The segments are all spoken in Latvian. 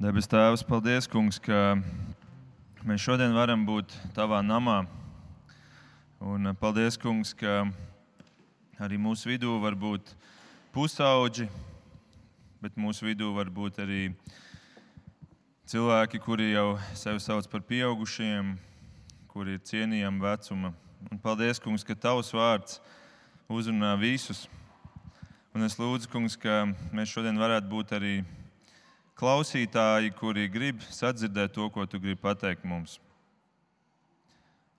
Debes Tēvs, paldies, Kungs, ka mēs šodien varam būt Tavā namā. Un paldies, Kungs, ka arī mūsu vidū var būt pusauģi, bet mūsu vidū var būt arī cilvēki, kuri jau sevi sauc par pieaugušiem, kuri ir cienījami vecuma. Un paldies, Kungs, ka Tavs vārds uzrunā visus. Un es lūdzu, kungs, ka mēs šodien varētu būt arī klausītāji, kuri grib sadzirdēt to, ko tu gribi pateikt mums.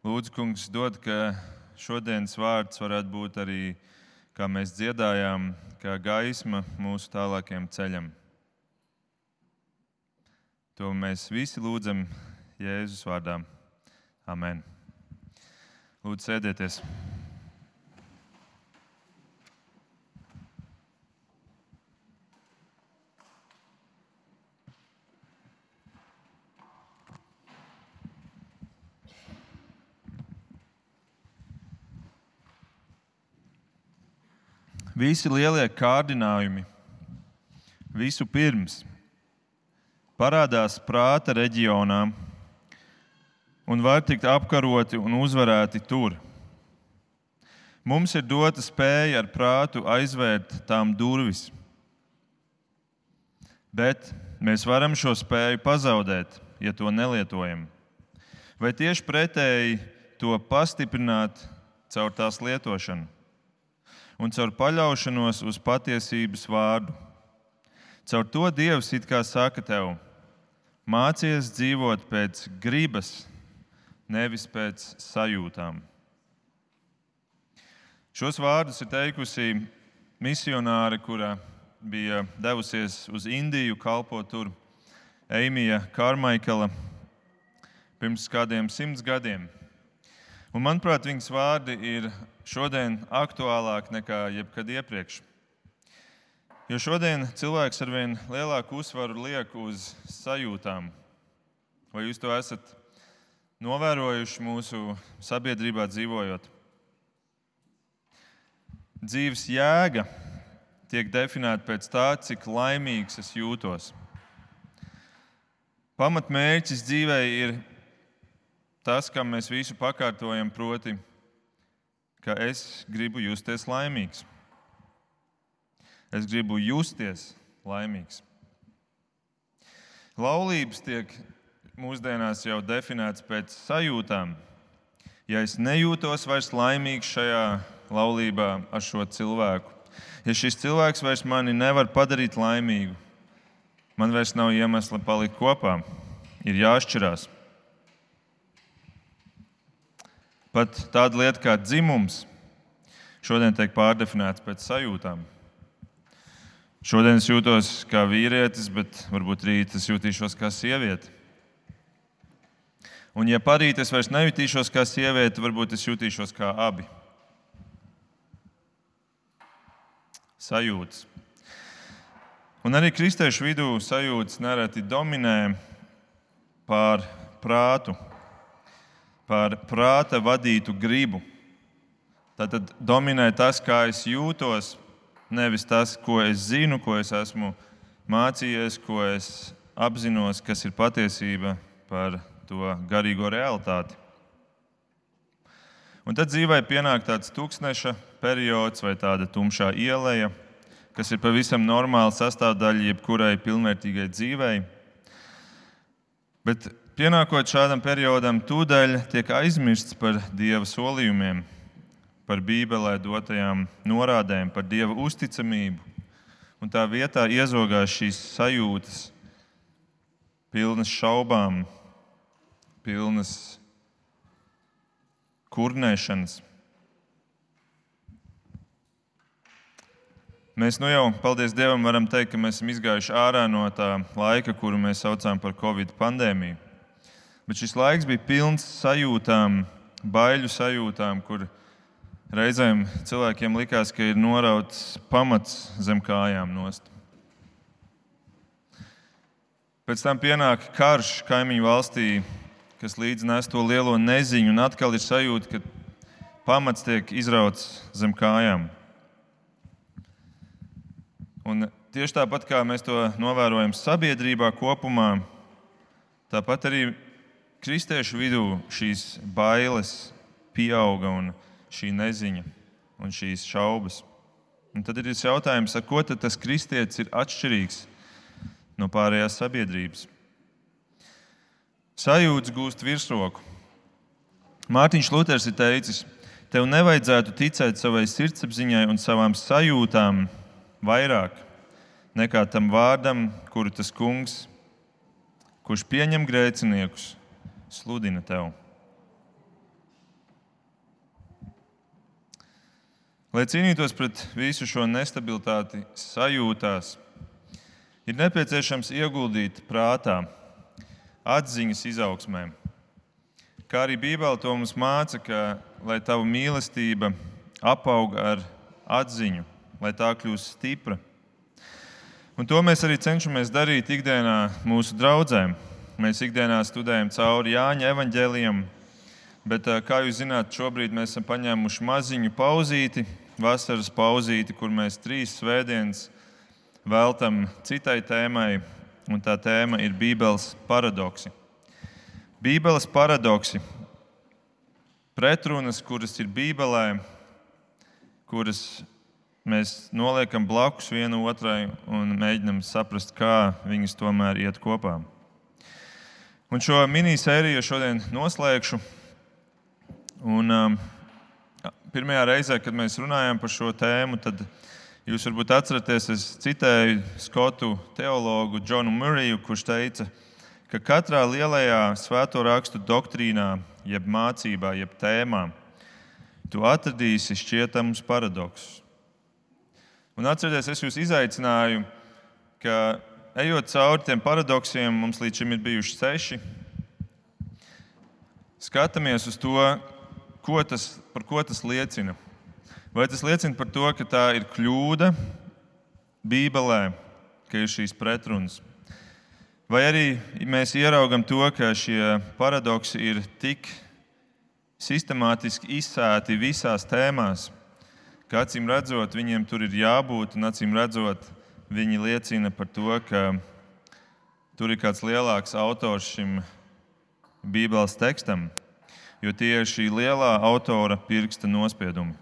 Lūdzu, kungs, dod, ka šodienas vārds varētu būt arī, kā mēs dziedājām, kā gaisma mūsu tālākajam ceļam. To mēs visi lūdzam Jēzus vārdā. Amen. Lūdzu, sēdieties! Visi lielie kārdinājumi, visu pirms. Parādās prāta reģionā. Un var tikt apkaroti un uzvarēti tur. Mums ir dota spēja ar prātu aizvērt tām durvis, bet mēs varam šo spēju pazaudēt, ja to nelietojam. Vai tieši pretēji to pastiprināt caur tās lietošanu un caur paļaušanos uz patiesības vārdu. Caur to Dievs it kā saka tev, mācies dzīvot pēc gribas, nevis pēc sajūtām. Šos vārdus ir teikusi misionāre, kura bija devusies uz Indiju, kalpot tur Eimija Kārmaikala pirms kādiem simts gadiem. Un, manuprāt, viņas vārdi ir šodien aktuālāki nekā jebkad iepriekš. Jo šodien cilvēks ar vien lielāku uzsvaru liek uz sajūtām. Vai jūs to esat novērojuši mūsu sabiedrībā dzīvojot? Dzīves jēga tiek definēta pēc tā, cik laimīgs es jūtos. Pamatmērķis dzīvē ir tas, kam mēs visu pakārtojam, proti, ka es gribu justies laimīgs. Es gribu justies laimīgs. Laulības tiek mūsdienās jau definētas pēc sajūtām. Ja es nejūtos vairs laimīgs šajā laulībā ar šo cilvēku, ja šis cilvēks vairs mani nevar padarīt laimīgu, man vairs nav iemesla palikt kopā, ir jāšķirās. Pat tāda lieta kā dzimums šodien tiek pārdefinēts pēc sajūtām. Šodien es jūtos kā vīrietis, bet varbūt rīt es jutīšos kā sieviete. Un, ja parīt es vairs nejutīšos kā sieviete, varbūt es jutīšos kā abi. Sajūtas. Un arī kristiešu vidū sajūtas nereti dominē pār prātu par prāta vadītu gribu. Tad dominē tas, kā es jūtos, nevis tas, ko es zinu, ko es esmu mācījies, ko es apzinos, kas ir patiesība par to garīgo realitāti. Un tad dzīvē pienāk tāds tūkstneša periods vai tāda tumšā ieleja, kas ir pavisam normāla sastāvdaļa jebkurai pilnvērtīgai dzīvei. Bet Pienākot šādam periodam, tūdaļ tiek aizmirsts par Dieva solījumiem, par Bībelē dotajām norādēm, par Dieva uzticamību. Un tā vietā iezogās šīs sajūtas, pilnas šaubām, pilnas kurnēšanas. Mēs nu jau, paldies Dievam, varam teikt, ka mēs esam izgājuši ārā no tā laika, kuru mēs saucām par Covid pandēmiju. Bet šis laiks bija pilns sajūtām, baiļu sajūtām, kur reizēm cilvēkiem likās, ka ir norauts pamats zem kājām nost. Pēc tam pienāk karš kaimiņu valstī, kas līdz nes to lielo neziņu, un atkal ir sajūta, ka pamats tiek izrauts zem kājām. Un tieši tāpat kā mēs to novērojam sabiedrībā kopumā, tāpat arī kristiešu vidū šīs bailes pieauga un šī neziņa un šīs šaubas. Un tad ir jautājums, ar ko tas kristietis ir atšķirīgs no pārējās sabiedrības. Sajūta gūst virsroku. Mārtiņš Luters ir teicis, tev nevajadzētu ticēt savai sirdsapziņai un savām sajūtām vairāk nekā tam vārdam, kuru tas kungs, kurš pieņem grēciniekus, sludina tev. Lai cīnītos pret visu šo nestabilitāti sajūtās, ir nepieciešams ieguldīt prātā, atziņas izaugsmē. Kā arī Bībele to mums māca, ka, lai tava mīlestība apauga ar atziņu, lai tā kļūst stipra. Un to mēs arī cenšamies darīt ikdienā mūsu draugiem. Mēs ikdienā studējam cauri Jāņa evaņģēliem, bet, kā jūs zināt, šobrīd mēs esam paņēmuši maziņu pauzīti, vasaras pauzīti, kur mēs trīs svētdienas veltam citai tēmai, un tā tēma ir Bībeles paradoksi. Bībeles paradoksi, pretrunas, kuras ir Bībelē, kuras mēs noliekam blakus viena otrai un mēģinam saprast, kā viņas tomēr iet kopā. Un šo minisēriju šodien noslēgšu. Un, um, pirmajā reizē, kad mēs runājām par šo tēmu, tad jūs varbūt atceraties, es citēju skotu teologu Džonu Muriju, kurš teica, ka katrā lielajā svēto rakstu doktrīnā, jeb mācībā, jeb tēmā, tu atradīsi šķietamus paradoksus. Un atcerieties, es jūs izaicināju, ka ejot cauri tiem paradoksiem, mums līdz šim ir bijuši seši. Skatāmies uz to, ko tas, par ko tas liecina. Vai tas liecina par to, ka tā ir kļūda Bībelē, ka ir šīs pretrunas? Vai arī mēs ieraugam to, ka šie paradoksi ir tik sistemātiski izsēti visās tēmās, ka acīm redzot, viņiem tur ir jābūt, un acīm redzot, viņi liecina par to, ka tur ir kāds lielāks autors šim Bībeles tekstam jo tie ir šī lielā autora pirksta nospiedumi.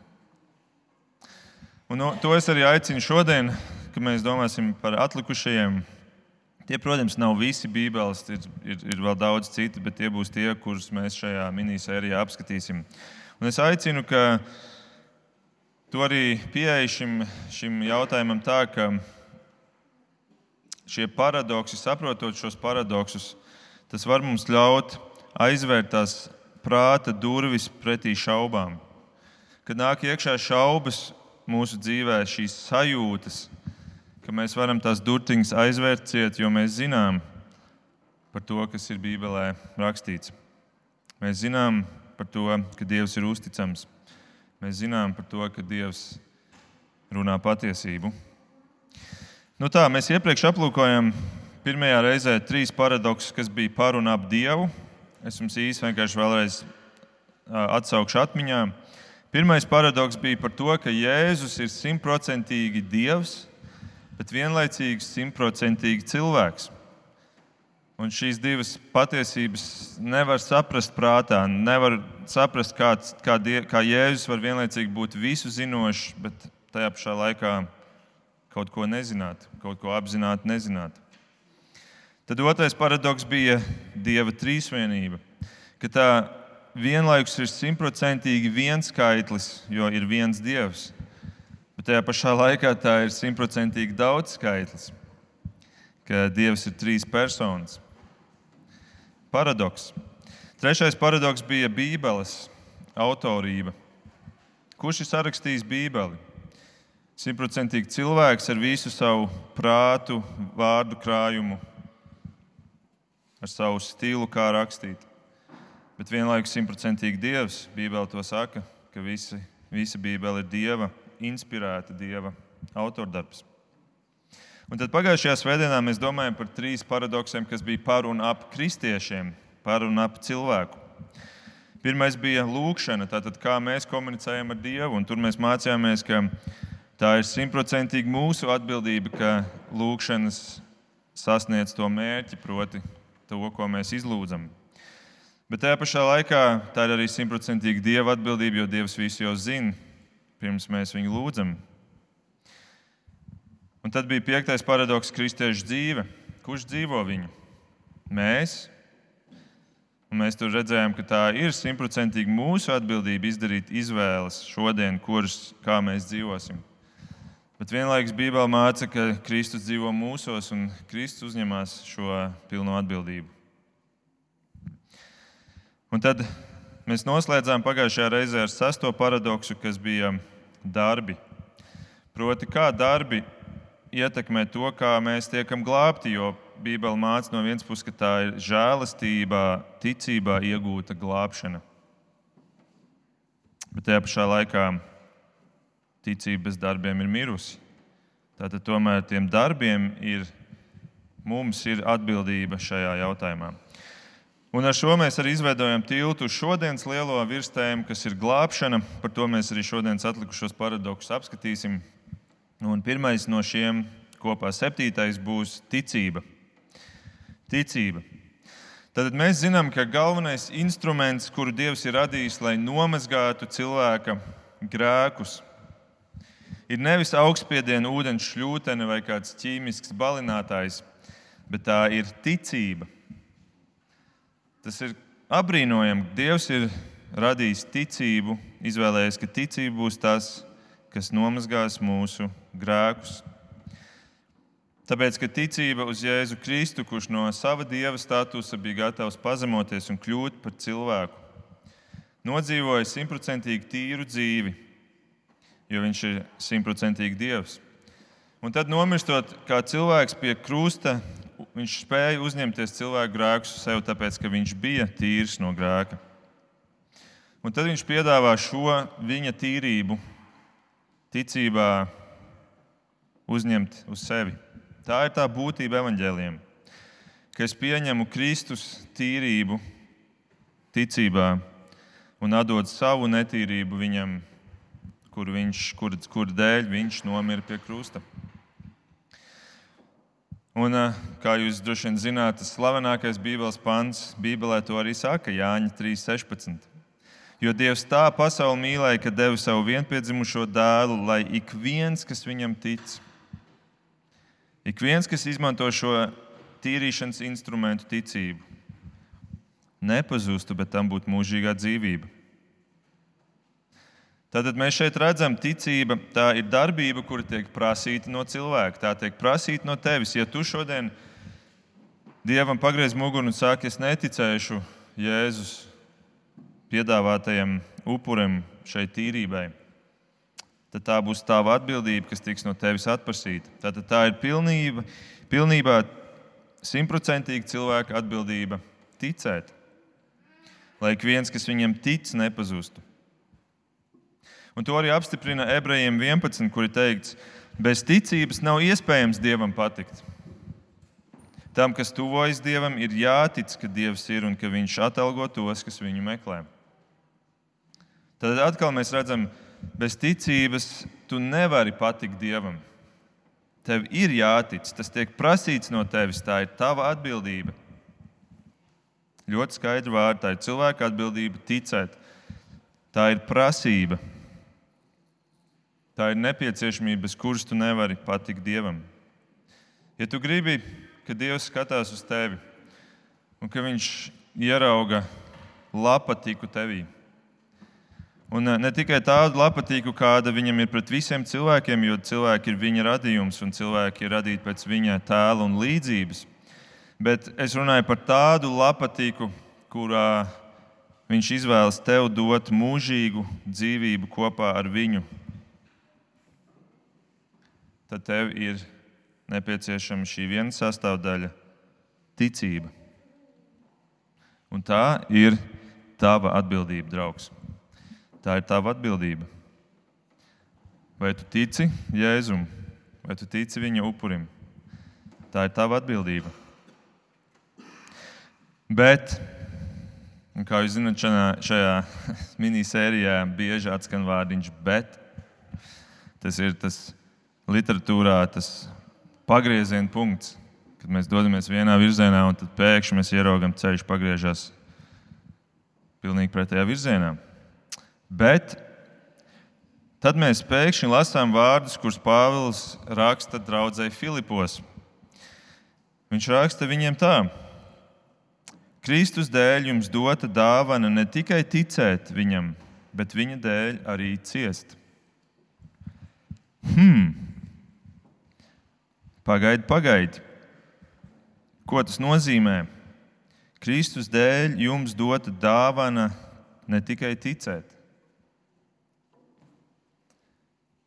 Un no, to es arī aicinu šodien, kad mēs domāsim par atlikušajiem. Tie, protams, nav visi Bībeles, ir, ir, ir vēl daudz citu, bet tie būs tie, kurus mēs šajā minisērijā apskatīsim. Un es aicinu, ka tu arī pieeji šim, šim jautājumam tā, ka šie paradoksi, saprotot šos paradoksus, tas var mums ļaut aizvērt tās prāta durvis pretī šaubām. Kad nāk iekšā šaubas mūsu dzīvē, šīs sajūtas, ka mēs varam tās durtiņas aizvērt ciet, jo mēs zinām par to, kas ir Bībelē rakstīts. Mēs zinām par to, ka Dievs ir uzticams. Mēs zinām par to, ka Dievs runā patiesību. Nu tā, mēs iepriekš aplūkojam pirmajā reizē trīs paradoksus, kas bija par un ap Dievu Es jums īsi vienkārši vēlreiz atsaukšu atmiņā. Pirmais paradoks bija par to, ka Jēzus ir simtprocentīgi dievs, bet vienlaicīgi simtprocentīgi cilvēks. Un šīs divas patiesības nevar saprast prātā. Nevar saprast, kā, kā, die, kā Jēzus var vienlaicīgi būt visu zinošs, bet tajā pašā laikā kaut ko nezināt, kaut ko apzināti nezināt. Tad otrais paradoks bija Dieva trīsvienība. Ka tā vienlaikus ir simtprocentīgi viens skaitlis, jo ir viens Dievs. Bet tajā pašā laikā tā ir simtprocentīgi daudz skaitlis, ka Dievs ir trīs personas. Paradoks. Trešais paradoks bija Bībeles autorība. Kurš ir sarakstījis Bībeli? Simtprocentīgi cilvēks ar visu savu prātu, vārdu krājumu, ar savu stilu, kā rakstīt. Bet vienlaikus simtprocentīgi Dievs, Bībele to saka, ka visi, visa Bībele ir Dieva inspirēta, Dieva autordarbs. Un tad pagājušajā svētdienā mēs domājam par trīs paradoksiem, kas bija par un ap kristiešiem, par un ap cilvēku. Pirmais bija lūkšana, tātad kā mēs komunicējam ar Dievu. Un tur mēs mācījāmies, ka Tā ir simtprocentīgi mūsu atbildība, ka lūkšanas sasniedz to mērķi, proti, to, ko mēs izlūdzam. Bet tajā pašā laikā tā ir arī simtprocentīgi Dieva atbildība, jo Dievs visu jau zina, pirms mēs viņu lūdzam. Un tad bija piektais paradoks kristiešu dzīve. Kurš dzīvo viņu? Mēs. Un mēs tur redzējām, ka tā ir simtprocentīgi mūsu atbildība izdarīt izvēles šodien, kuras kā mēs dzīvosim. Bet vienlaikus Bībelē māca, ka Kristus dzīvo mūsos un Kristus uzņemas šo pilno atbildību. Un tad mēs noslēdzām pagājušajā reizē ar sesto paradoksu, kas bija darbi. Proti, kā darbi ietekmē to, kā mēs tiekam glābti, jo Bībele māca no vienas puses, ka tā ir žēlastībā, ticībā iegūta glābšana. Bet tajā pašā laikā ticība bez darbiem ir mirusi. Tātad tomēr tiem darbiem ir, mums ir atbildība šajā jautājumā. Un ar šo mēs arī izveidojam tiltu uz šodienas lielo virsmu, kas ir glābšana. Par to mēs arī šodienas atlikušos paradoksus apskatīsim. Un pirmais no šiem kopā septītais būs ticība. Ticība. Tad mēs zinām, ka galvenais instruments, kuru Dievs ir radījis, lai nomazgātu cilvēka grēkus, ir nevis augstspiediena ūdens šļūtene vai kāds ķīmisks balinātājs, bet tā ir ticība. Tas ir apbrīnojami. Dievs ir radījis ticību, izvēlējies, ka ticība būs tas, kas nomazgās mūsu grēkus. Tāpēc, ka ticība uz Jēzu Kristu, kurš no sava dieva statusa bija gatavs pazemoties un kļūt par cilvēku, nodzīvoja simtprocentīgi tīru dzīvi, jo viņš ir simtprocentīgi dievs. Un tad, nomirstot kā cilvēks pie krusta, viņš spēja uzņemties cilvēku grēkus sev, tāpēc ka viņš bija tīrs no grēka. Un tad viņš piedāvā šo viņa tīrību, ticībā uzņemt uz sevi. Tā ir tā būtība evaņģēliem, ka es pieņemu Kristus tīrību, ticībā un atdod savu netīrību viņam, kur, viņš, kur, kur dēļ viņš nomira pie krusta. Un, eh, kā jūs droši vien zināt, tas slavenākais Bībeles pants Bībelē to arī saka Jāņa 3.16. Jo Dievs tā pasauli mīlēja, ka deva savu vienpiedzimušo dēlu, lai ik viens, kas viņam tic, ik viens, kas izmanto šo tīrīšanas instrumentu ticību, nepazustu, bet tam būtu mūžīgā dzīvība. Tātad mēs šeit redzam, ticība tā ir darbība, kura tiek prasīta no cilvēka. Tā tiek prasīta no tevis. Ja tu šodien Dievam pagriez muguru un saki, es neticēšu Jēzus piedāvātajam upurim šai tīrībai, tad tā būs tava atbildība, kas tiks no tevis atprasīta. Tātad tā ir pilnība, pilnībā simtprocentīgi cilvēka atbildība ticēt, lai ik viens, kas viņam tic, nepazustu. Un to arī apstiprina ebrejiem 11, kur ir teikts, bez ticības nav iespējams dievam patikt. Tam, kas tuvojas dievam, ir jātic, ka dievs ir un ka viņš atalgo tos, kas viņu meklē. Tad atkal mēs redzam, bez ticības tu nevari patikt dievam. Tev ir jātic, tas tiek prasīts no tevis, tā ir tava atbildība. Ļoti skaidra vārda, tā ir cilvēka atbildība ticēt. Tā ir prasība. Tā ir nepieciešamība, bez kuras tu nevari patikt Dievam. Ja tu gribi, ka Dievs skatās uz tevi un ka Viņš ierauga lapatiku tevī, un eh, ne tikai tādu lapatiku, kāda viņam ir pret visiem cilvēkiem, jo cilvēki ir viņa radījums un cilvēki ir radīti pēc viņa tēla un līdzības, bet es runāju par tādu lapatiku, kurā Viņš izvēlas tev dot mūžīgu dzīvību kopā ar viņu tad tev ir nepieciešama šī viena sastāvdaļa - ticība. Un tā ir tava atbildība, draugs. Tā ir tava atbildība. Vai tu tici Jēzum, vai tu tici viņa upurim? Tā ir tava atbildība. Bet, kā jūs zināt, šajā, šajā minisērijā bieži atskan vārdiņš bet. Tas ir tas literatūrā, tas pagrieziena punkts, kad mēs dodamies vienā virzienā, un tad pēkšņi mēs ieraugam, ceļš pagriežas pilnīgi pretējā virzienā. Bet tad mēs pēkšņi lasām vārdus, kurus Pāvils raksta draudzēji Filipos. Viņš raksta viņiem tā: Kristus dēļ jums dota dāvana ne tikai ticēt viņam, bet viņa dēļ arī ciest. Hmm. Pagaidi, pagaidi. Ko tas nozīmē? Kristus dēļ jums dota dāvana ne tikai ticēt.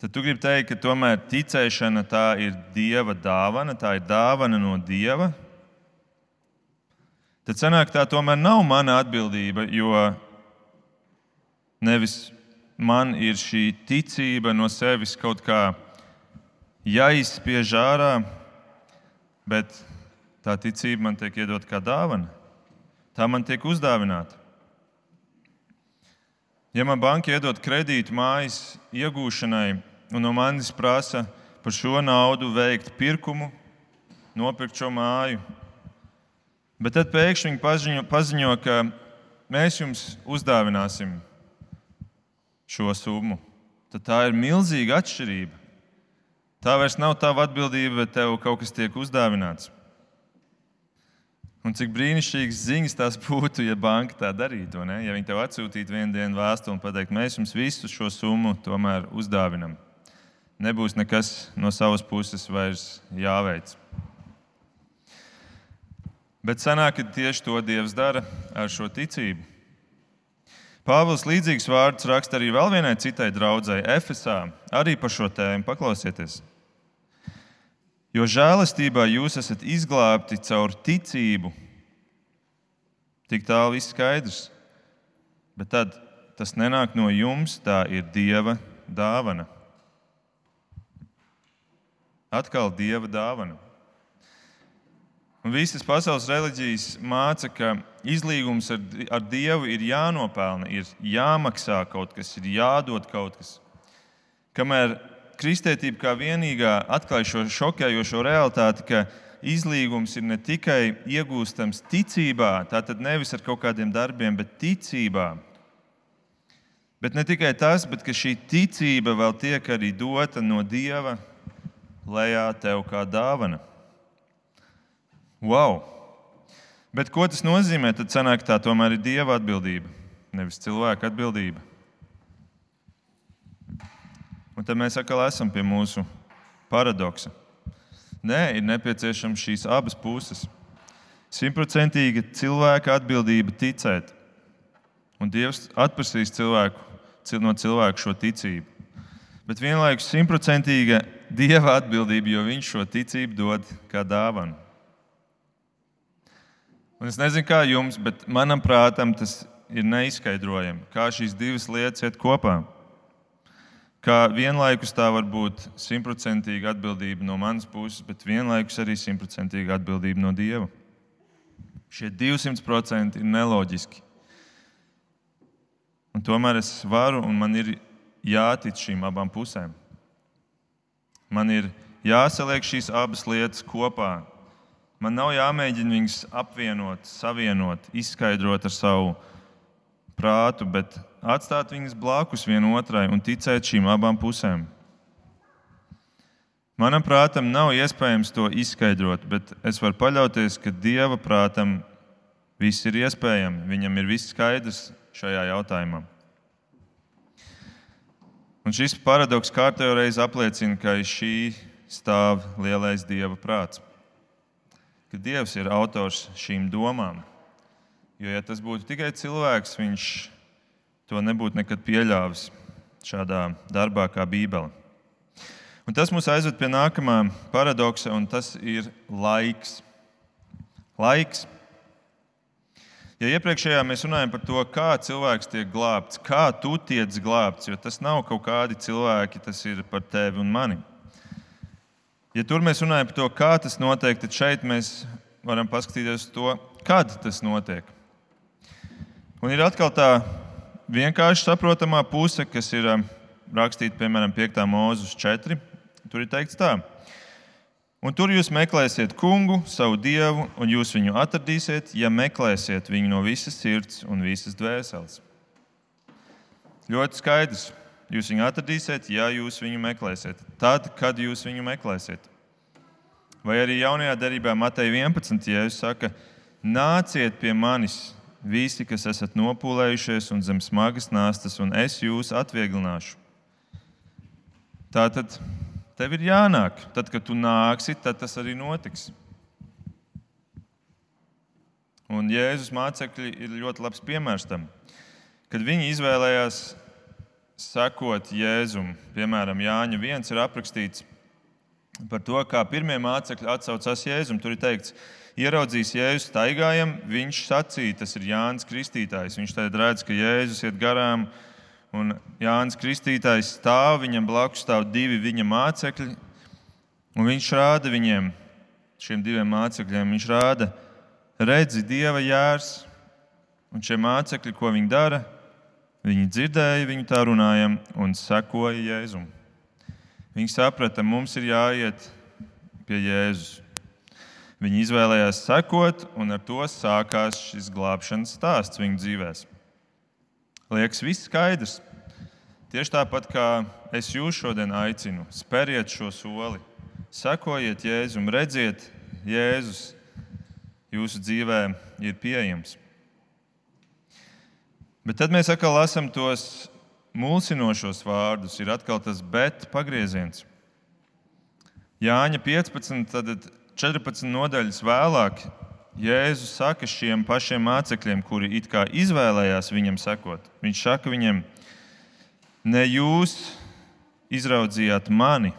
Tad tu gribi teikt, ka tomēr ticēšana tā ir Dieva dāvana, tā ir dāvana no Dieva. Tad sanāk, tā tomēr nav mana atbildība, jo nevis man ir šī ticība no sevis kaut kā jāizspiež ārā, bet tā ticība man tiek iedot kā dāvana. Tā man tiek uzdāvināta. Ja man banka iedod kredītu mājas iegūšanai, un no manis prasa par šo naudu veikt pirkumu, nopirkt šo māju, bet tad pēkšņi viņi paziņo, paziņo ka mēs jums uzdāvināsim šo summu, tad tā ir milzīga atšķirība. Tā vairs nav tava atbildība, bet tev kaut kas tiek uzdāvināts. Un cik brīnišķīgas ziņas tās būtu, ja banka tā darītu. Ne? Ja viņi tev atsūtītu vienu dienu vēstuli un pateiktu, mēs jums visu šo summu tomēr uzdāvinam. Nebūs nekas no savas puses vairs jāveic. Bet sanāk, ka tieši to Dievs dara ar šo ticību. Pāvils līdzīgs vārds raksta arī vēl vienai citai draudzēji, Efesā, arī par šo tēmu. Paklausieties! Jo žēlastībā jūs esat izglābti caur ticību. Tik tālu viss skaidrs. Bet tad tas nenāk no jums, tā ir Dieva dāvana. Atkal Dieva dāvana. Un visas pasaules reliģijas māca, ka izlīgums ar, ar Dievu ir jānopelna, ir jāmaksā kaut kas, ir jādod kaut kas. Kamēr kristētība kā vienīgā atklāja šo šokējošo realitāti, ka izlīgums ir ne tikai iegūstams ticībā, tātad nevis ar kaut kādiem darbiem, bet ticībā. Bet ne tikai tas, bet šī ticība vēl tiek arī dota no Dieva lejā tev kā dāvana. Wow! Bet ko tas nozīmē? Tad sanāk, tā tomēr ir Dieva atbildība, nevis cilvēka atbildība. Un tad mēs atkal esam pie mūsu paradoksa. Nē, ir nepieciešams šīs abas puses. Simtprocentīga cilvēka atbildība ticēt, un Dievs atprasīs cilvēku, no cilvēka šo ticību. Bet vienlaikus simtprocentīga Dieva atbildība, jo Viņš šo ticību dod kā dāvanu. Un es nezinu, kā jums, bet manam prātam tas ir neizskaidrojami, kā šīs divas lietas iet kopā ka vienlaikus tā var būt simtprocentīga atbildība no manas puses, bet vienlaikus arī simtprocentīga atbildība no Dieva. Šie 200% ir neloģiski. Un tomēr es varu un man ir jātic šīm abām pusēm. Man ir jāsaliek šīs abas lietas kopā. Man nav jāmēģina viņas apvienot, savienot, izskaidrot ar savu prātu, bet atstāt viņas blakus vienotrai un ticēt šīm abām pusēm. Manam prātam nav iespējams to izskaidrot, bet es varu paļauties, ka Dieva prātam viss ir iespējams. Viņam ir viss skaidrs šajā jautājumā. Un šis paradoks kārtējo reizi apliecina, ka aiz šī stāv lielais Dieva prāts. Ka Dievs ir autors šīm domām. Jo, ja tas būtu tikai cilvēks, viņš to nebūtu nekad pieļāvis šādā darbā kā Bībele. Un tas mūs aizved pie nākamā paradoksa, un tas ir laiks. Laiks. Ja iepriekšējā mēs runājam par to, kā cilvēks tiek glābts, kā tu tiec glābts, jo tas nav kaut kādi cilvēki, tas ir par tevi un mani. Ja tur mēs runājam par to, kā tas notiek, tad šeit mēs varam paskatīties to, kad tas notiek. Un ir atkal tā vienkārši saprotamā puse, kas ir um, rakstīta, piemēram, 5. mūzes 4. Tur ir teikts tā. Un tur jūs meklēsiet kungu, savu dievu, un jūs viņu atradīsiet, ja meklēsiet viņu no visas sirds un visas dvēseles. Ļoti skaidrs. Jūs viņu atradīsiet, ja jūs viņu meklēsiet. Tad, kad jūs viņu meklēsiet. Vai arī jaunajā darbā, Matei 11. Jēzus saka, nāciet pie manis, visi, kas esat nopūlējušies un zem smagas nāstas, un es jūs atvieglināšu. Tātad tev ir jānāk. Tad, kad tu nāksi, tad tas arī notiks. Un Jēzus mācekļi ir ļoti labs piemērs tam, kad viņi izvēlējās sekot Jēzum. Piemēram, Jāņa 1 ir aprakstīts par to, kā pirmie mācekļi atsaucās Jēzum. Tur ir teikts, ka ieraudzījis Jēzus staigājam, viņš sacīja, tas ir Jānis Kristītājs. Viņš tad redz, ka Jēzus iet garām, un Jānis Kristītājs stāv, viņam blakus stāv divi viņa mācekļi, un viņš rāda viņiem, šiem diviem mācekļiem, viņš rāda, redzi, Dieva jērs, un šie mācekļi, ko viņi dara, viņi dzirdēja viņu tā runājam un sekoja Jēzum. Viņi saprata, mums ir jāiet pie Jēzus. Viņi izvēlējās sekot, un ar to sākās šis glābšanas stāsts viņu dzīvēm. Liekas, viss skaidrs. Tieši tāpat kā es jūs šodien aicinu, spēriet šo soli, sekojiet Jēzum, redziet, Jēzus jūsu dzīvē ir pieejams. Bet tad mēs atkal lasām tos mulsinošos vārdus, ir atkal tas bet pagrieziens. Jāņa 15. Tad 14 nodaļas vēlāk Jēzus saka šiem pašiem mācekļiem, kuri it kā izvēlējās viņam sekot. Viņš saka viņiem, ne jūs izraudzījāt mani,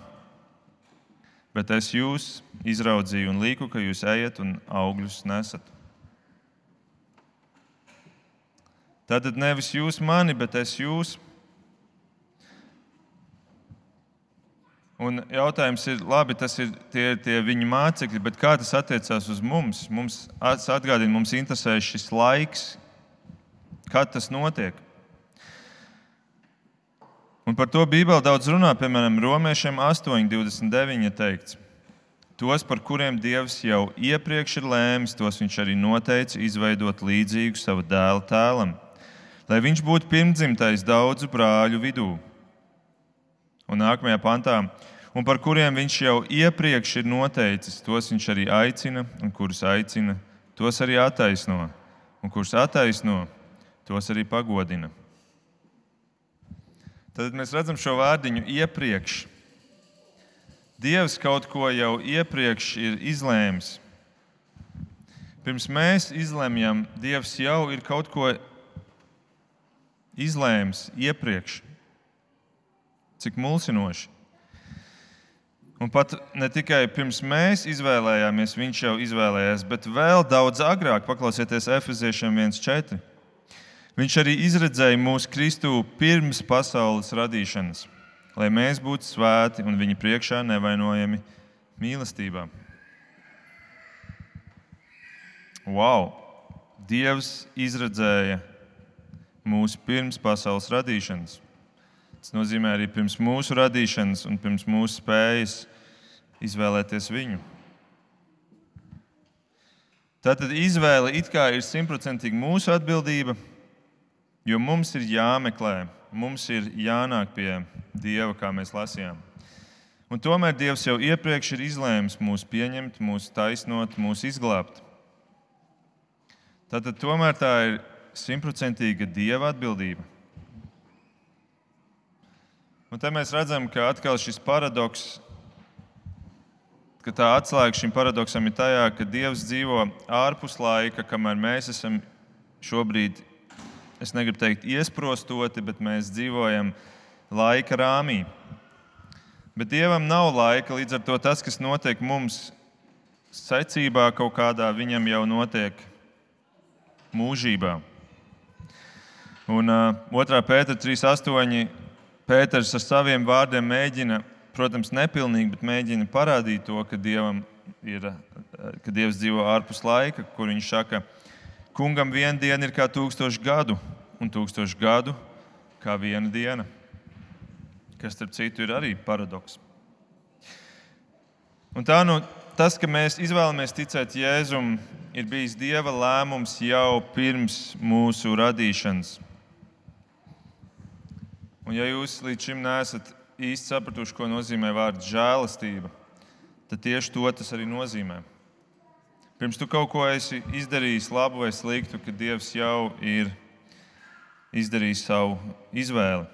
bet es jūs izraudzīju un liku, ka jūs ejat un augļus nesat. Tātad nevis jūs mani, bet es jūs. Un jautājums ir, labi, tas ir tie, tie viņa mācekļi, bet kā tas attiecās uz mums? Mums atgādina, mums interesē šis laiks, kad tas notiek. Un par to Bībelē daudz runā, piemēram, Romiešiem 8,29 teikts. Tos, par kuriem Dievs jau iepriekš ir lēmis, tos viņš arī noteica izveidot līdzīgu savu dēla tēlam, lai viņš būtu pirmdzimtais daudzu brāļu vidū. Un nākamajā pantā un par kuriem viņš jau iepriekš ir noteicis, tos viņš arī aicina, un kurus aicina, tos arī attaisno, un kurus attaisno, tos arī pagodina. Tad mēs redzam šo vārdiņu iepriekš. Dievs kaut ko jau iepriekš ir izlēmis. Pirms mēs izlemjam, Dievs jau ir kaut ko izlēmis iepriekš. Cik mulsinoši. Un pat ne tikai pirms mēs izvēlējāmies, viņš jau izvēlējās, bet vēl daudz agrāk, paklausieties Efeziešiem 1,4. Viņš arī izredzēja mūsu Kristu pirms pasaules radīšanas, lai mēs būtu svēti un viņa priekšā nevainojami mīlestībā. Wow! Dievs izredzēja mūsu pirms pasaules radīšanas. Tas nozīmē arī pirms mūsu radīšanas un pirms mūsu spējas izvēlēties viņu. Tātad izvēle it kā ir simtprocentīgi mūsu atbildība, jo mums ir jāmeklē, mums ir jānāk pie Dieva, kā mēs lasījām. Un tomēr Dievs jau iepriekš ir izlēmis mūs pieņemt, mūs taisnot, mūs izglābt. Tātad tomēr tā ir simtprocentīga Dieva atbildība. Un te mēs redzam, ka atkal šis paradoks ka tā atslēga šim paradoksam ir tajā, ka Dievs dzīvo ārpus laika, kamēr mēs esam šobrīd, es negribu teikt, iesprostoti, bet mēs dzīvojam laika rāmī. Bet Dievam nav laika, līdz ar to tas, kas notiek mums secībā, kaut kādā, viņam jau notiek mūžībā. Un uh, 2. pētera 3.8. Pēters ar saviem vārdiem mēģina protams, nepilnīgi, bet mēģina parādīt to, ka, Dievam ir, ka Dievs dzīvo ārpus laika, kur viņš saka, kungam viena diena ir kā tūkstoši gadu, un tūkstoši gadu kā viena diena. kas, starp citu, ir arī paradoks. Un tā nu, tas, ka mēs izvēlamies ticēt Jēzum, ir bijis Dieva lēmums jau pirms mūsu radīšanas. Un, ja jūs līdz šim neesat īsti sapratuši, ko nozīmē vārds žēlastība, tad tieši to tas arī nozīmē. Pirms tu kaut ko esi izdarījis, labu vai sliktu, kad Dievs jau ir izdarījis savu izvēli.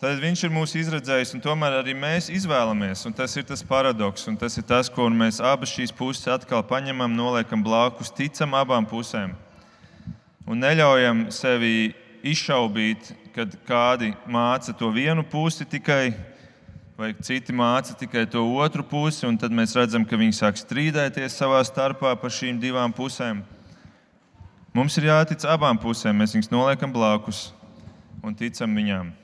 Tad viņš ir mūsu izredzējis, un tomēr arī mēs izvēlamies. Tas ir tas paradoks, un tas ir tas, ko mēs abas šīs puses atkal paņemam, noliekam blakus, ticam abām pusēm un neļaujam sevi izšaubīt, kad kādi māca to vienu pusi tikai, vai citi māca tikai to otru pusi, un tad mēs redzam, ka viņi sāk strīdēties savā starpā par šīm divām pusēm. Mums ir jātic abām pusēm, mēs viņus noliekam blakus un ticam viņām.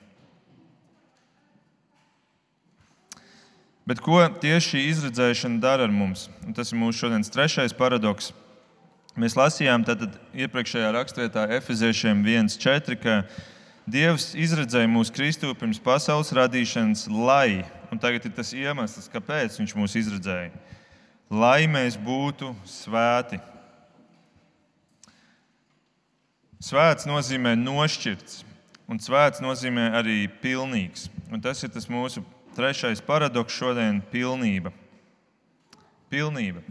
Bet ko tieši šī izredzēšana dara ar mums? Un tas ir mūsu šodienas trešais paradoks. Mēs lasījām iepriekšējā rakstvietā Efeziešiem 1,4, ka Dievs izredzēja mūsu Kristu pirms pasaules radīšanas, lai, un tagad ir tas iemesls, kāpēc Viņš mūs izredzēja, lai mēs būtu svēti. Svēts nozīmē nošķirts, un svēts nozīmē arī pilnīgs. Un tas ir tas mūsu Trešais paradoks šodien - pilnība. pilnība.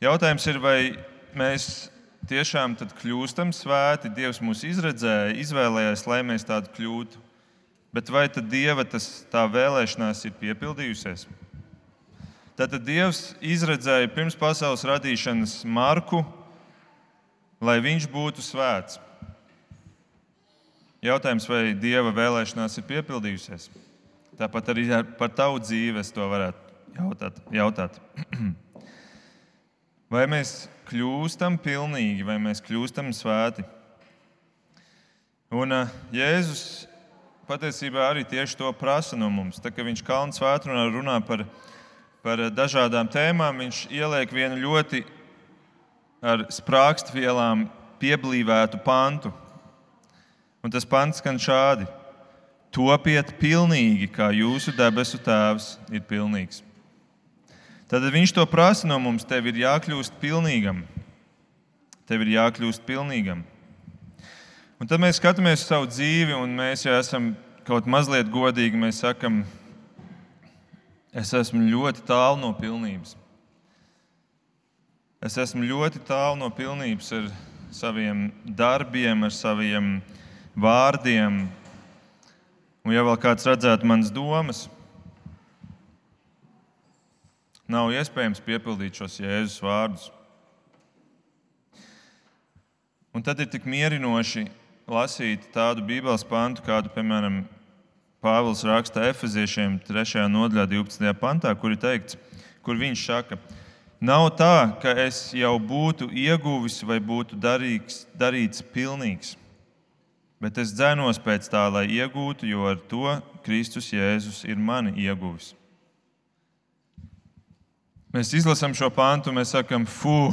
Jautājums ir, vai mēs tiešām kļūstam svēti? Dievs mūs izredzēja, izvēlējās, lai mēs tādi kļūtu. Bet vai tad Dieva tas, tā vēlēšanās ir piepildījusies? Tātad Dievs izredzēja pirms pasaules radīšanas Marku, lai viņš būtu svēts. Jautājums, vai Dieva vēlēšanās ir piepildījusies? Tāpat arī par tavu dzīvi es to varētu jautāt. jautāt. Vai mēs kļūstam pilnīgi, vai mēs kļūstam svēti? Un uh, Jēzus patiesībā arī tieši to prasa no mums. Tā, viņš kalnu svētdienā runā par, par dažādām tēmām, viņš ieliek vienu ļoti ar sprākstvielām pieblīvētu pantu. Un tas pants skan šādi: Topiet pilnīgi, kā jūsu debesu Tēvs ir pilnīgs. Tad viņš to prasa no mums. Tev ir jākļūst pilnīgam. Tev ir jākļūst pilnīgam. Un tad mēs skatāmies uz savu dzīvi, un mēs jau esam kaut mazliet godīgi. Mēs sakam, es esmu ļoti tālu no pilnības. Es esmu ļoti tālu no pilnības ar saviem darbiem, ar saviem vārdiem, Un ja vēl kāds redzētu manas domas, nav iespējams piepildīt šos Jēzus vārdus. Un tad ir tik mierinoši lasīt tādu Bībeles pantu, kādu, piemēram, Pāvils raksta Efeziešiem 3. nodaļā, 12. pantā, kur ir teikts, kur viņš saka, nav tā, ka es jau būtu ieguvis vai būtu darīgs, darīts pilnīgs bet es dzēnos pēc tā, lai iegūtu, jo ar to Kristus Jēzus ir mani ieguvis. Mēs izlasām šo pāntu, mēs sakām, fu,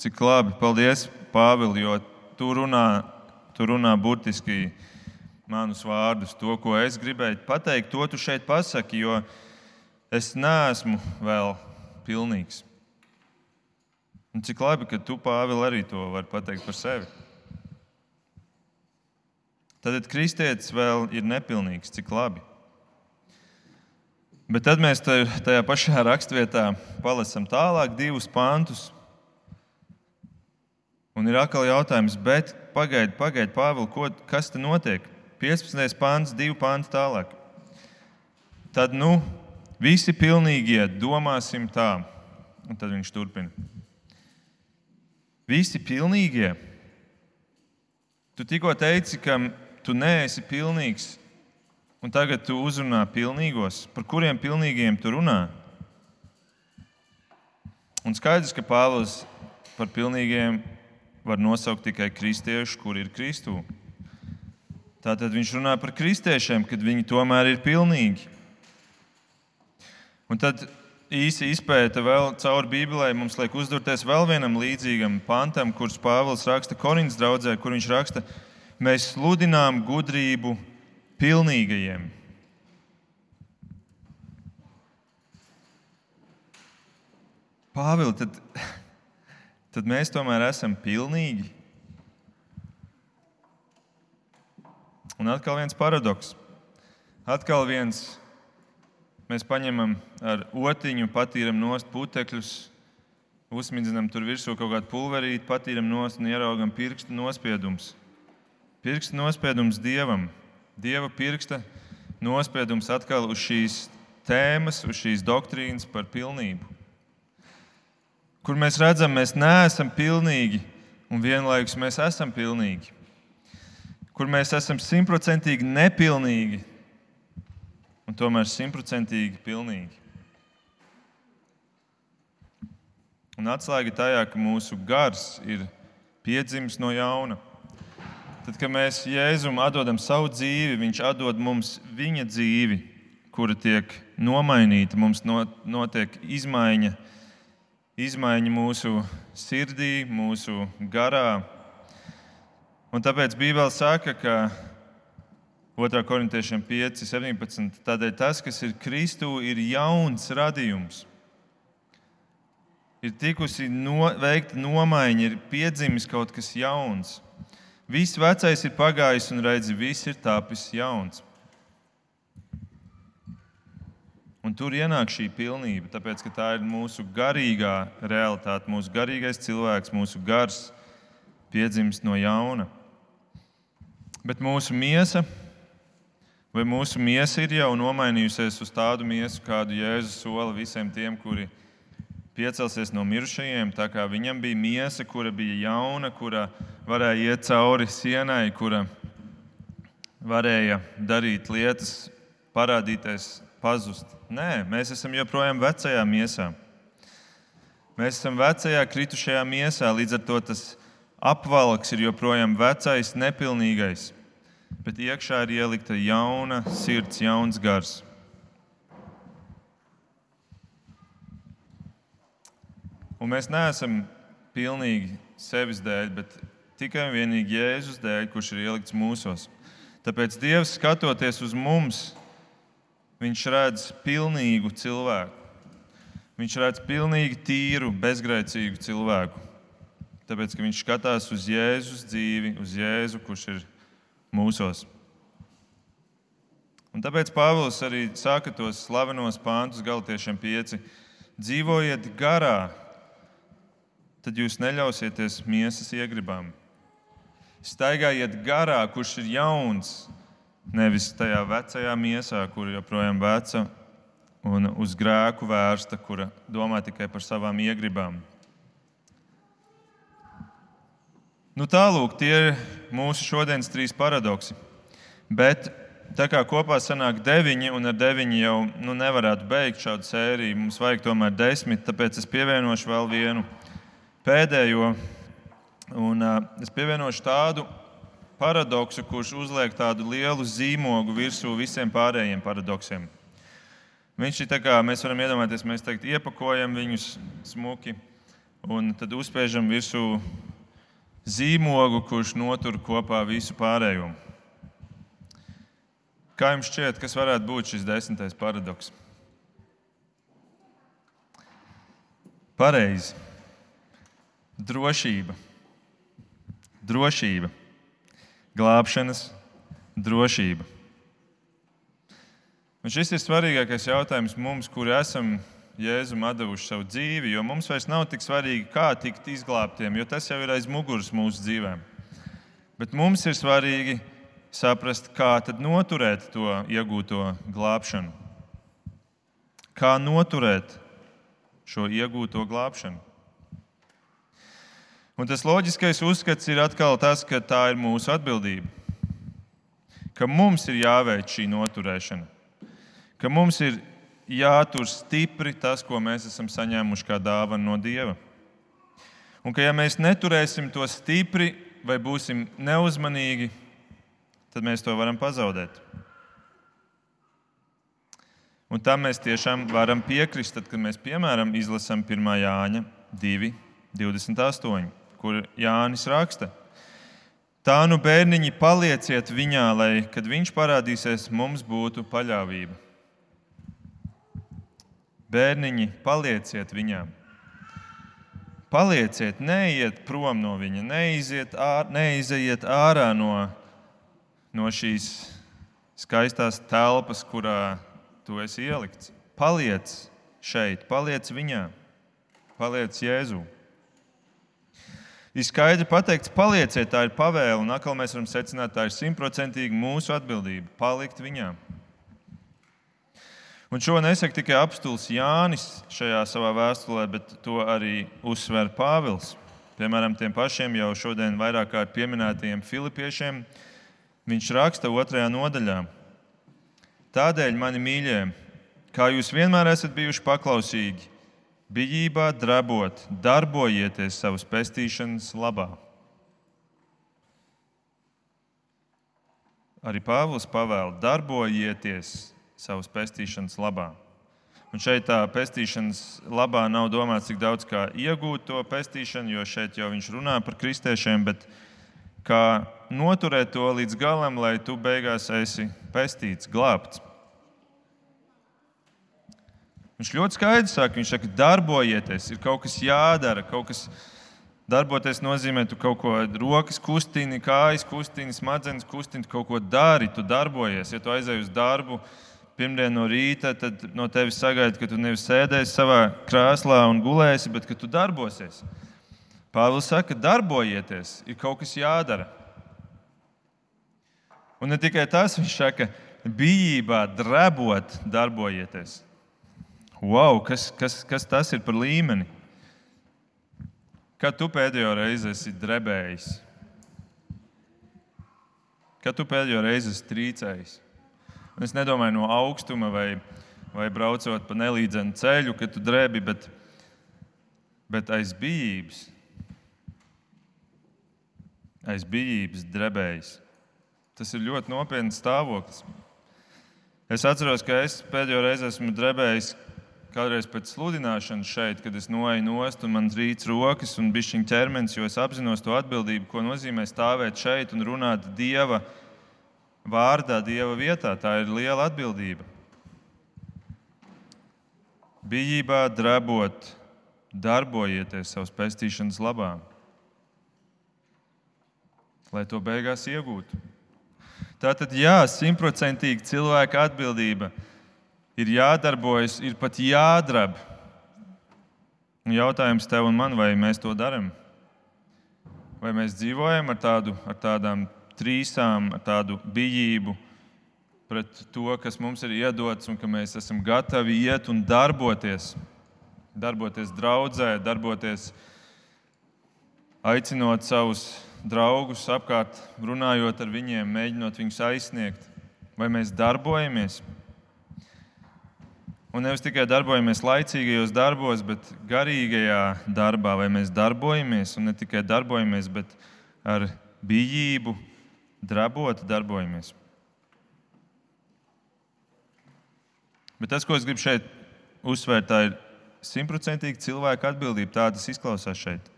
cik labi, paldies, Pāvils, jo tu runā, tu runā burtiski manus vārdus, to, ko es gribēju pateikt, to tu šeit pasaki, jo es neesmu vēl pilnīgs. Un cik labi, ka tu, Pāvils, arī to vari pateikt par sevi. Tad kristietis vēl ir nepilnīgs, cik labi. Bet tad mēs tajā pašā raksturvietā palasām tālāk divus pantus. Un ir atkal jautājums, bet pagaidi, pagaidi, Pāvils, kas te notiek? 15. pāns, divi panti tālāk. Tad, nu, visi pilnīgie domāsim tā. Un tad viņš turpina. Visi pilnīgie. Tu tikko teici, ka tu neesi pilnīgs, un tagad tu uzrunā pilnīgos. Par kuriem pilnīgiem tu runā? Un skaidrs, ka Pāvils par pilnīgiem var nosaukt tikai kristiešus, kur ir Kristū. Tātad viņš runā par kristiešiem, kad viņi tomēr ir pilnīgi. Un tad īsi izpēta vēl cauri Bībelē, mums liek uzdurties vēl vienam līdzīgam pantam, kurus Pāvils raksta Korintas draudzē, kur viņš raksta, Mēs sludinām gudrību pilnīgajiem. Pāvils, tad, tad mēs tomēr esam pilnīgi. Un atkal viens paradoks. Atkal viens mēs paņemam ar otiņu, patīram nost putekļus, uzmidzinām tur virsū kaut kādu pulverīti, patīram nost un ieraugam pirkstu nospiedumus. Pirksta nospiedums dievam, dieva pirksta nospiedums atkal uz šīs tēmas, uz šīs doktrīnas par pilnību. Kur mēs redzam, mēs neesam pilnīgi un vienlaikus mēs esam pilnīgi. Kur mēs esam simtprocentīgi nepilnīgi un tomēr simtprocentīgi pilnīgi. Un atslēga tajā, ka mūsu gars ir piedzimis no jauna. Tad, kad mēs Jēzum atdodam savu dzīvi, Viņš atdod mums viņa dzīvi, kura tiek nomainīta. Mums notiek izmaiņa, izmaiņa mūsu sirdī, mūsu garā. Un tāpēc Bībele saka, ka 2. korintiešiem 5, 17. Tādēļ tas, kas ir Kristū, ir jauns radījums. Ir tikusi no, veikta nomaiņa, ir piedzimis kaut kas jauns. Viss vecais ir pagājis, un redzi, viss ir tapis jauns. Un tur ienāk šī pilnība, tāpēc ka tā ir mūsu garīgā realitāte, mūsu garīgais cilvēks, mūsu gars piedzimis no jauna. Bet mūsu miesa Vai mūsu miesa ir jau nomainījusies uz tādu miesu, kādu Jēzus sola visiem tiem, kuri piecelsies no mirušajiem? Tā kā viņam bija miesa, kura bija jauna, kura varēja iet cauri sienai, kura varēja darīt lietas, parādīties, pazust. Nē, mēs esam joprojām vecajā miesā. Mēs esam vecajā kritušajā miesā, līdz ar to tas apvalks ir joprojām vecais, nepilnīgais bet iekšā ir ielikta jauna sirds, jauns gars. Un mēs neesam pilnīgi sevis dēļ, bet tikai un vienīgi Jēzus dēļ, kurš ir ielikts mūsos. Tāpēc Dievs, skatoties uz mums, Viņš redz pilnīgu cilvēku. Viņš redz pilnīgi tīru, bezgrēcīgu cilvēku. Tāpēc, ka viņš skatās uz Jēzus dzīvi, uz Jēzu, kurš ir mūsos. Un tāpēc Pāvils arī saka tos slavenos pāntus Galatiešiem 5. Dzīvojiet garā, tad jūs neļausieties miesas iegribām. Staigājiet garā, kurš ir jauns, nevis tajā vecajā miesā, kur joprojām veca un uz grēku vērsta, kura domā tikai par savām iegribām. Nu, Tālūk, tie ir mūsu šodienas trīs paradoksi. Bet tā kā kopā sanāk deviņi, un ar deviņi jau nu, nevarētu beigt šādu sēriju, mums vajag tomēr desmit, tāpēc es pievienošu vēl vienu pēdējo. Un, uh, es pievienošu tādu paradoksu, kurš uzliek tādu lielu zīmogu virsū visiem pārējiem paradoksiem. Viņš ir tā kā mēs varam iedomāties, mēs teikt, iepakojam viņus smuki un tad uzspiežam virsū zīmogu, kurš notur kopā visu pārējo. Kā jums šķiet, kas varētu būt šis desmitais paradoks? Pareizi. Drošība. Drošība. Glābšanas drošība. Un šis ir svarīgākais jautājums mums, kuri esam Jēzum devuši savu dzīvi, jo mums vairs nav tik svarīgi, kā tikt izglābtiem, jo tas jau ir aiz muguras mūsu dzīvēm. Bet mums ir svarīgi saprast, kā noturēt to iegūto glābšanu. Kā noturēt šo iegūto glābšanu. Un tas loģiskais uzskats ir atkal tas, ka tā ir mūsu atbildība. Ka mums ir jāveic šī noturēšana, ka mums ir jātur stipri tas, ko mēs esam saņēmuši kā dāvanu no Dieva. Un ka ja mēs neturēsim to stipri vai būsim neuzmanīgi, tad mēs to varam pazaudēt. Un tam mēs tiešām varam piekrist, tad, kad mēs piemēram izlasām 1. Jāņa 2, 28, kur Jānis raksta. Tā nu, bērniņi, palieciet viņā, lai, kad viņš parādīsies, mums būtu paļāvība. Bērniņi, palieciet viņā. Palieciet, neiet prom no viņa, neiziet ār, neiziet ārā no, no šīs skaistās telpas, kurā tu esi ielikts. Paliec šeit, paliec viņā, paliec Jēzū. Ir skaidri pateikts, palieciet, tā ir pavēle, un atkal mēs varam secināt, tā ir simtprocentīgi mūsu atbildība - palikt viņā. Un šo nesaka tikai apstults Jānis šajā savā vēstulē, bet to arī uzsver Pāvils. Piemēram, tiem pašiem jau šodien vairāk kārt pieminētajiem filipiešiem, viņš raksta otrajā nodaļā. Tādēļ, mani mīļie, kā jūs vienmēr esat bijuši paklausīgi, bijībā drabot, darbojieties savas pestīšanas labā. Arī Pāvils pavēla, darbojieties savas pestīšanas labā. Un šeit tā pestīšanas labā nav domāts tik daudz kā iegūt to pestīšanu, jo šeit jau viņš runā par kristiešiem, bet kā noturēt to līdz galam, lai tu beigās esi pestīts, glābts. Viņš ļoti skaidri saka, viņš saka, darbojieties, ir kaut kas jādara, kaut kas darboties nozīmē, tu kaut ko rokas kustini, kājas kustini, smadzenes kustini, kaut ko dari, tu darbojies. Ja tu aizej uz darbu, pirmdien no rīta, tad no tevis sagaida, ka tu nevis sēdēsi savā krēslā un gulēsi, bet ka tu darbosies. Pāvils saka, darbojieties, ir kaut kas jādara. Un ne tikai tas, viņš saka, bijībā drebot, darbojieties. Wow, kas, kas, kas tas ir par līmeni? Kad tu pēdējo reizi esi drebējis? Kad tu pēdējo reizi esi trīcējis? Un es nedomāju no augstuma vai, vai braucot pa nelīdzenu ceļu, kad tu drebi, bet, bet aiz bijības. Aiz bijības drebējis. Tas ir ļoti nopietns stāvoklis. Es atceros, ka es pēdējo reizi esmu drebējis kādreiz pēc sludināšanas šeit, kad es noeju nost un man rīts rokas un bišķiņa ķermenis, jo es apzinos to atbildību, ko nozīmē stāvēt šeit un runāt Dieva vārdā, Dieva vietā. Tā ir liela atbildība. Bijībā drabot, darbojieties savas pestīšanas labā, lai to beigās iegūtu. Tā tad jā, simtprocentīgi cilvēka atbildība ir jādarbojas, ir pat jādrab. Jautājums tev un man, vai mēs to darām? Vai mēs dzīvojam ar, tādu, ar tādām trīsām, ar tādu bijību pret to, kas mums ir iedots, un ka mēs esam gatavi iet un darboties, darboties draudzē, darboties, aicinot savus draugus apkārt, runājot ar viņiem, mēģinot viņus aizsniegt. Vai mēs darbojamies? Un nevis tikai darbojamies laicīgajos darbos, bet garīgajā darbā, vai mēs darbojamies, un ne tikai darbojamies, bet ar bijību, drabot, darbojamies. Bet tas, ko es gribu šeit uzsvērt, tā ir simtprocentīgi cilvēka atbildība. Tā tas izklausās šeit.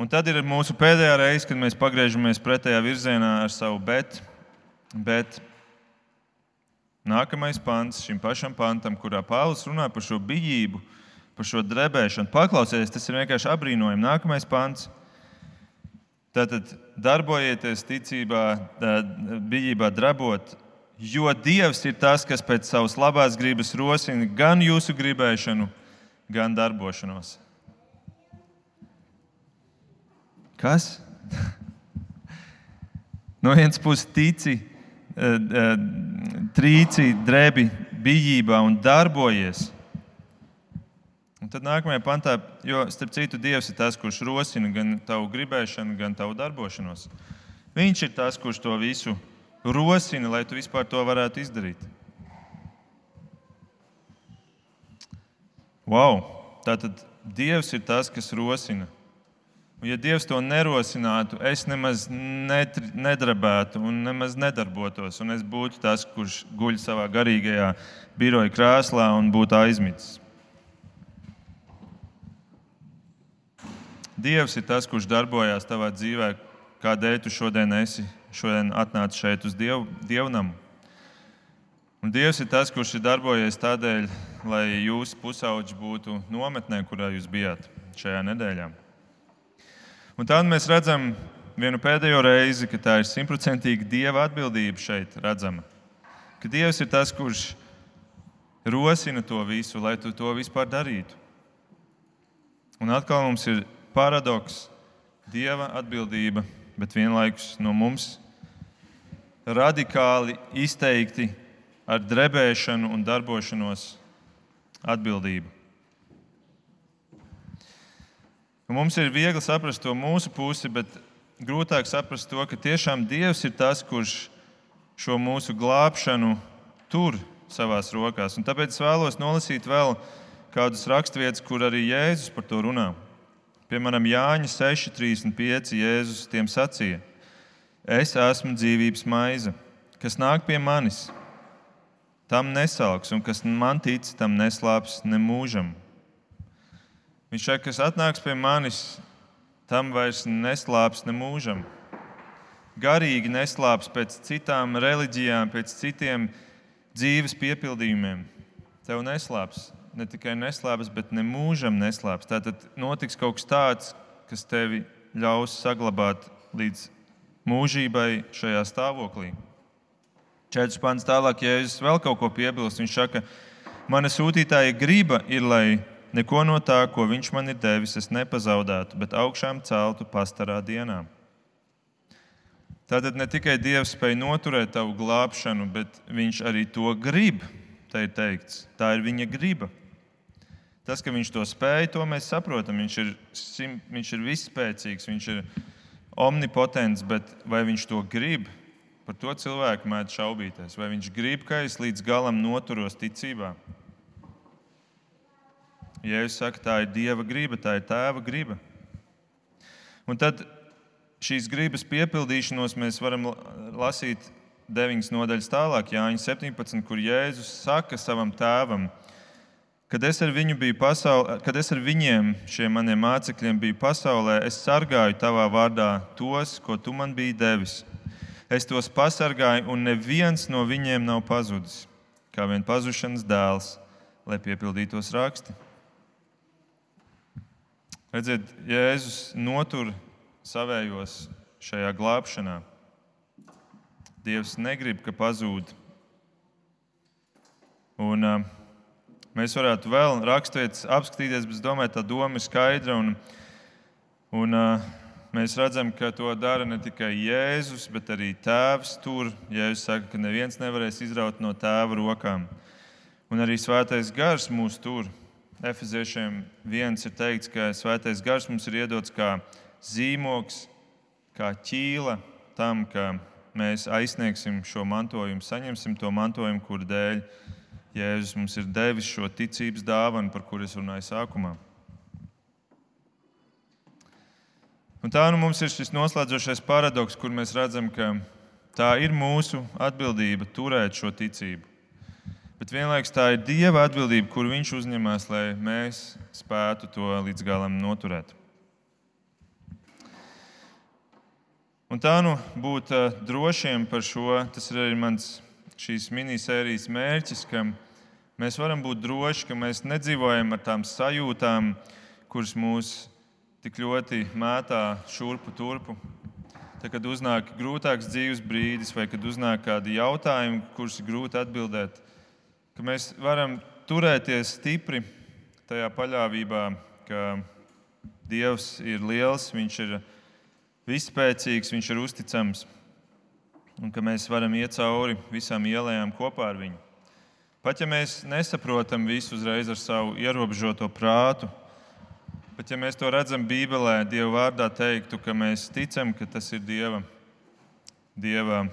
Un tad ir mūsu pēdējā reize, kad mēs pagriežamies pretējā virzienā ar savu bet. bet Nākamais pants šim pašam pantam, kurā Pāvils runā par šo bijību, par šo drebēšanu. Paklausieties, tas ir vienkārši apbrīnojami. Nākamais pants. Tātad darbojieties ticībā, bijībā, drabot, jo Dievs ir tas, kas pēc savas labās gribas rosina gan jūsu gribēšanu, gan darbošanos. Kas? no vienas puses tici, trīci, drebi, bijībā un darbojies. Un tad nākamajā pantā, jo starp citu, Dievs ir tas, kurš rosina gan tavu gribēšanu, gan tavu darbošanos. Viņš ir tas, kurš to visu rosina, lai tu vispār to varētu izdarīt. Wow! Tātad Dievs ir tas, kas rosina. Un, ja Dievs to nerosinātu, es nemaz nedrabētu un nemaz nedarbotos. Un es būtu tas, kurš guļ savā garīgajā biroja krēslā un būtu aizmisis. Dievs ir tas, kurš darbojās tavā dzīvē, kādēļ tu šodien esi šodien atnācis šeit uz dievu, dievnamu. Un Dievs ir tas, kurš ir darbojies tādēļ, lai jūsu pusauģi būtu nometnē, kurā jūs bijāt šajā nedēļā. Un tad mēs redzam vienu pēdējo reizi, ka tā ir simtprocentīga Dieva atbildība šeit redzama. Ka Dievs ir tas, kurš rosina to visu, lai tu to vispār darītu. Un atkal mums ir paradoks, Dieva atbildība, bet vienlaikus no mums radikāli izteikti ar drebēšanu un darbošanos atbildību. Un mums ir viegli saprast to mūsu pusi, bet grūtāk saprast to, ka tiešām Dievs ir tas, kurš šo mūsu glābšanu tur savās rokās. Un tāpēc es vēlos nolasīt vēl kādas raksturvietas, kur arī Jēzus par to runā. Piemēram, Jāņa 6,35. Jēzus tiem sacīja: Es esmu dzīvības maize, kas nāk pie manis tam nesalks, un kas man tic, tam neslāps ne mūžam. Viņš saka, kas atnāks pie manis, tam vairs neslāps ne mūžam. Garīgi neslāps pēc citām reliģijām, pēc citiem dzīves piepildījumiem. Tev neslāps. Ne tikai neslāps, bet ne mūžam neslāps. Tātad notiks kaut kas tāds, kas tevi ļaus saglabāt līdz mūžībai šajā stāvoklī. Četras pants tālāk, ja Jēzus vēl kaut ko piebilst, viņš saka, mana sūtītāja griba ir, lai neko no tā, ko viņš man ir devis, es nepazaudētu, bet augšām celtu pastarā dienā. Tātad ne tikai Dievs spēj noturēt tavu glābšanu, bet Viņš arī to grib. Tā ir teikts, tā ir viņa griba. Tas, ka viņš to spēja, to mēs saprotam. Viņš ir, viņš ir visspēcīgs, viņš ir omnipotents, bet vai viņš to grib, Par to cilvēku mēdz šaubīties, vai viņš grib, ka es līdz galam noturos ticībā. Ja es saku, tā ir Dieva griba, tā ir Tēva griba. Un tad šīs gribas piepildīšanos mēs varam lasīt deviņas nodaļas tālāk, Jāņa 17, kur Jēzus saka savam tēvam, kad es pasaulē, kad es ar viņiem, šiem maniem mācekļiem, biju pasaulē, es sargāju tavā vārdā tos, ko tu man biji devis. Es tos pasargāju, un neviens no viņiem nav pazudis, kā vien pazušanas dēls, lai piepildītos raksti. Redziet, Jēzus notur savējos šajā glābšanā. Dievs negrib, ka pazūd. Un, uh, mēs varētu vēl raksturvietas apskatīties, bet es domāju, tā doma ir skaidra. Un, un, uh, mēs redzam, ka to dara ne tikai Jēzus, bet arī Tēvs tur. Jēzus saka, ka neviens nevarēs izraut no Tēva rokām. Un arī Svētais Gars mūs tur. Efeziešiem viens ir teikts, ka Svētais Gars mums ir iedots kā zīmoks, kā ķīla tam, ka mēs aizsniegsim šo mantojumu, saņemsim to mantojumu, kur dēļ Jēzus mums ir devis šo ticības dāvanu, par kuru es runāju sākumā. Un tā nu mums ir šis noslēdzošais paradoks, kur mēs redzam, ka tā ir mūsu atbildība turēt šo ticību. Bet vienlaikus tā ir Dieva atbildība, kur Viņš uzņemas, lai mēs spētu to līdz galam noturēt. Un tā nu būt eh, drošiem par šo, tas ir arī mans šīs minisērijas mērķis, ka mēs varam būt droši, ka mēs nedzīvojam ar tām sajūtām, kuras mūs tik ļoti mētā šurpu turpu. Tad, kad uznāk grūtāks dzīves brīdis, vai kad uznāk kādi jautājumi, kurus ir grūti atbildēt, ka mēs varam turēties stipri tajā paļāvībā, ka Dievs ir liels, Viņš ir vispēcīgs, Viņš ir uzticams un ka mēs varam iet cauri visām ielām kopā ar Viņu. Pat ja mēs nesaprotam visu uzreiz ar savu ierobežoto prātu, Bet, ja mēs to redzam Bībelē, Dieva vārdā teiktu, ka mēs ticam, ka tas ir Dieva, Dieva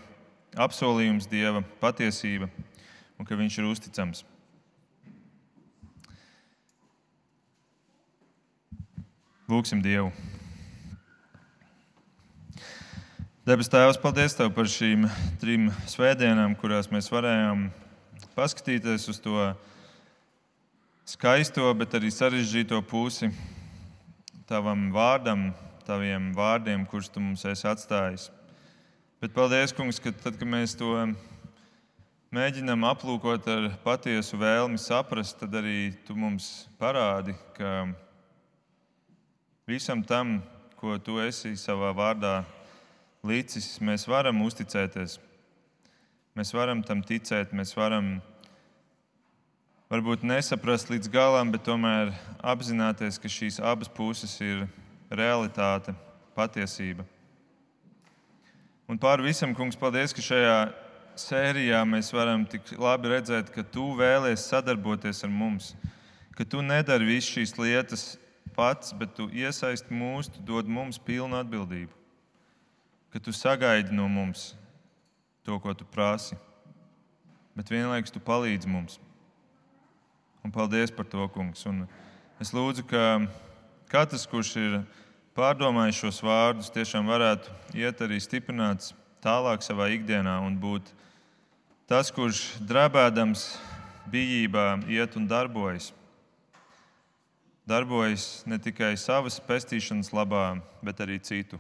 apsolījums, Dieva patiesība un ka Viņš ir uzticams. Lūksim Dievu. Debes Tēvs, paldies Tev par šīm trim svētdienām, kurās mēs varējām paskatīties uz to skaisto, bet arī sarežģīto pusi tavam vārdam, taviem vārdiem, kurus tu mums esi atstājis. Bet paldies, kungs, ka tad, kad mēs to mēģinām aplūkot ar patiesu vēlmi saprast, tad arī tu mums parādi, ka visam tam, ko tu esi savā vārdā līdzis, mēs varam uzticēties. Mēs varam tam ticēt, mēs varam varbūt nesaprast līdz galam, bet tomēr apzināties, ka šīs abas puses ir realitāte, patiesība. Un pāri visam, kungs, paldies, ka šajā sērijā mēs varam tik labi redzēt, ka tu vēlies sadarboties ar mums, ka tu nedari visas šīs lietas pats, bet tu iesaisti mūs, tu dod mums pilnu atbildību, ka tu sagaidi no mums to, ko tu prasi, bet vienlaikus tu palīdzi mums. Un paldies par to, kungs. Un es lūdzu, ka katrs, kurš ir pārdomājis šos vārdus, tiešām varētu iet arī stiprināts tālāk savā ikdienā un būt tas, kurš drēbēdams bijībā iet un darbojas. Darbojas ne tikai savas pestīšanas labā, bet arī citu.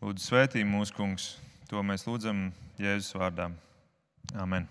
Lūdzu, svētī mūsu kungs, to mēs lūdzam Jēzus vārdā. Amen.